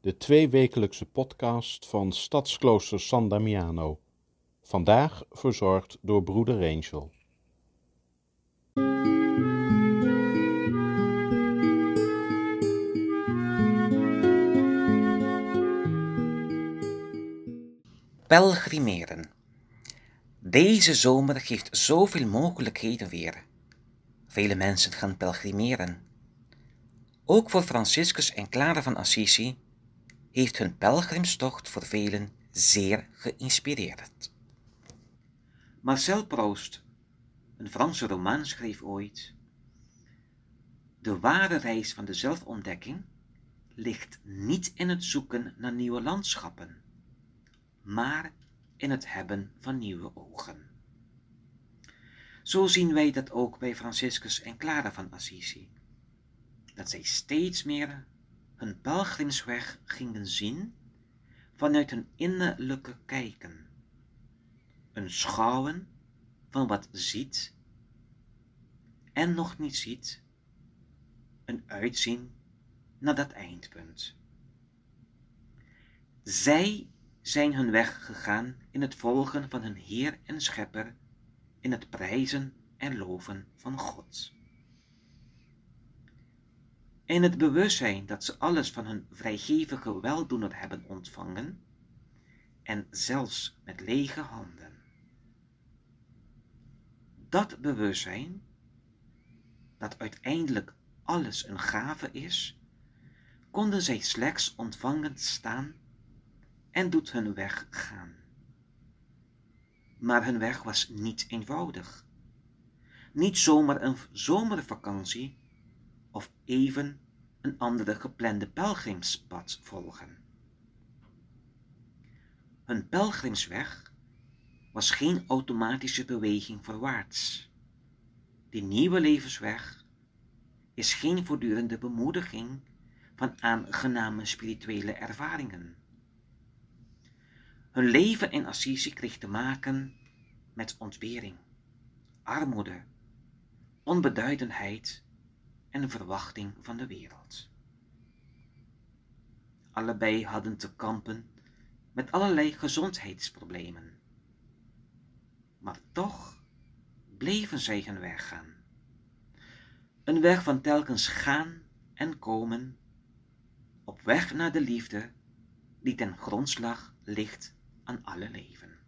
de tweewekelijkse podcast van Stadsklooster San Damiano. Vandaag verzorgd door broeder Angel. Pelgrimeren. Deze zomer geeft zoveel mogelijkheden weer. Vele mensen gaan pelgrimeren. Ook voor Franciscus en Clara van Assisi heeft hun pelgrimstocht voor velen zeer geïnspireerd. Marcel Proust, een Franse roman, schreef ooit: De ware reis van de zelfontdekking ligt niet in het zoeken naar nieuwe landschappen, maar in het hebben van nieuwe ogen. Zo zien wij dat ook bij Franciscus en Clara van Assisi, dat zij steeds meer hun pelgrimsweg gingen zien vanuit hun innerlijke kijken, een schouwen van wat ziet en nog niet ziet, een uitzien naar dat eindpunt. Zij zijn hun weg gegaan in het volgen van hun Heer en Schepper in het prijzen en loven van God. In het bewustzijn dat ze alles van hun vrijgevige weldoener hebben ontvangen, en zelfs met lege handen. Dat bewustzijn, dat uiteindelijk alles een gave is, konden zij slechts ontvangend staan en doet hun weg gaan maar hun weg was niet eenvoudig. Niet zomaar een zomervakantie of even een andere geplande pelgrimspad volgen. Hun pelgrimsweg was geen automatische beweging voorwaarts. Die nieuwe levensweg is geen voortdurende bemoediging van aangename spirituele ervaringen. Hun leven in Assisi kreeg te maken met ontbering, armoede, onbeduidendheid en verwachting van de wereld. Allebei hadden te kampen met allerlei gezondheidsproblemen. Maar toch bleven zij hun weg gaan. Een weg van telkens gaan en komen, op weg naar de liefde die ten grondslag ligt aan alle leven.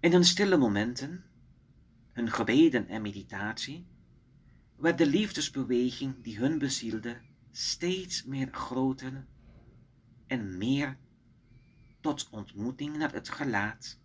In hun stille momenten, hun gebeden en meditatie, werd de liefdesbeweging die hun bezielde steeds meer groter en meer tot ontmoeting naar het gelaat.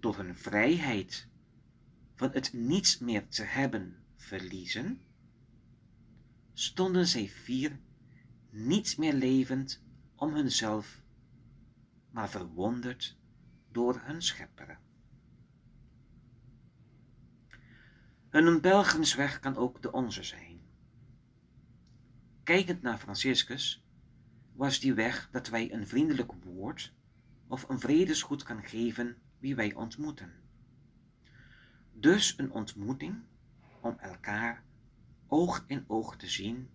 Door hun vrijheid van het niets meer te hebben verliezen, stonden zij vier niets meer levend om hunzelf, maar verwonderd door hun schepper. Hun pelgrimsweg kan ook de onze zijn. Kijkend naar Franciscus was die weg dat wij een vriendelijk woord of een vredesgoed kan geven wie wij ontmoeten. Dus een ontmoeting om elkaar oog in oog te zien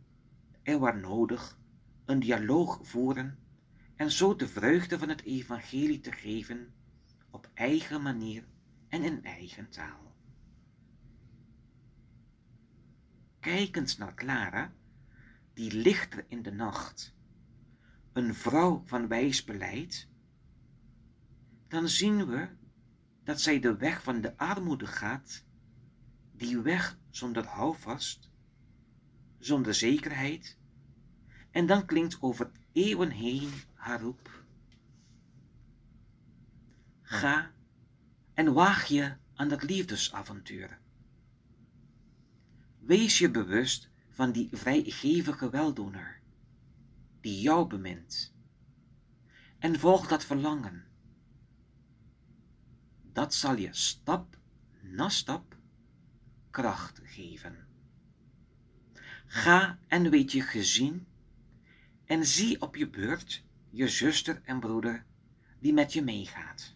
en waar nodig een dialoog voeren en zo de vreugde van het evangelie te geven op eigen manier en in eigen taal. Kijkend naar Clara, die lichter in de nacht, een vrouw van wijs beleid, dan zien we dat zij de weg van de armoede gaat, die weg zonder houvast, zonder zekerheid, en dan klinkt over eeuwen heen haar roep. Ga en waag je aan dat liefdesavontuur. Wees je bewust van die vrijgevige weldoener, die jou bemint, en volg dat verlangen. Dat zal je stap na stap kracht geven. Ga en weet je gezien en zie op je beurt je zuster en broeder die met je meegaat.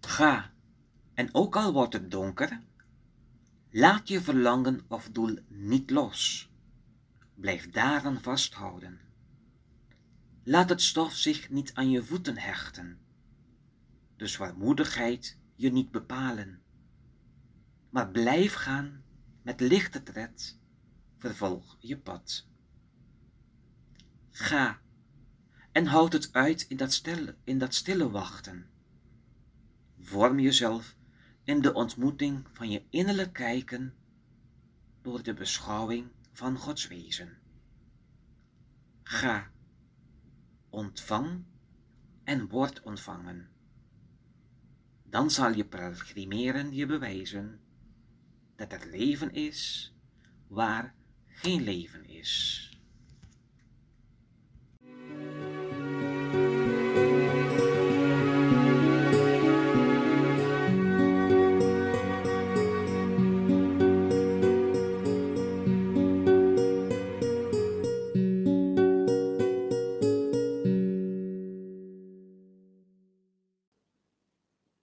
Ga, en ook al wordt het donker, laat je verlangen of doel niet los. Blijf daaraan vasthouden. Laat het stof zich niet aan je voeten hechten. De zwaarmoedigheid je niet bepalen. Maar blijf gaan met lichte tred, vervolg je pad. Ga en houd het uit in dat stille, in dat stille wachten. Vorm jezelf in de ontmoeting van je innerlijk kijken door de beschouwing van Gods wezen. Ga, ontvang en word ontvangen. Dan zal je pelgrimeren je bewijzen dat er leven is waar geen leven is.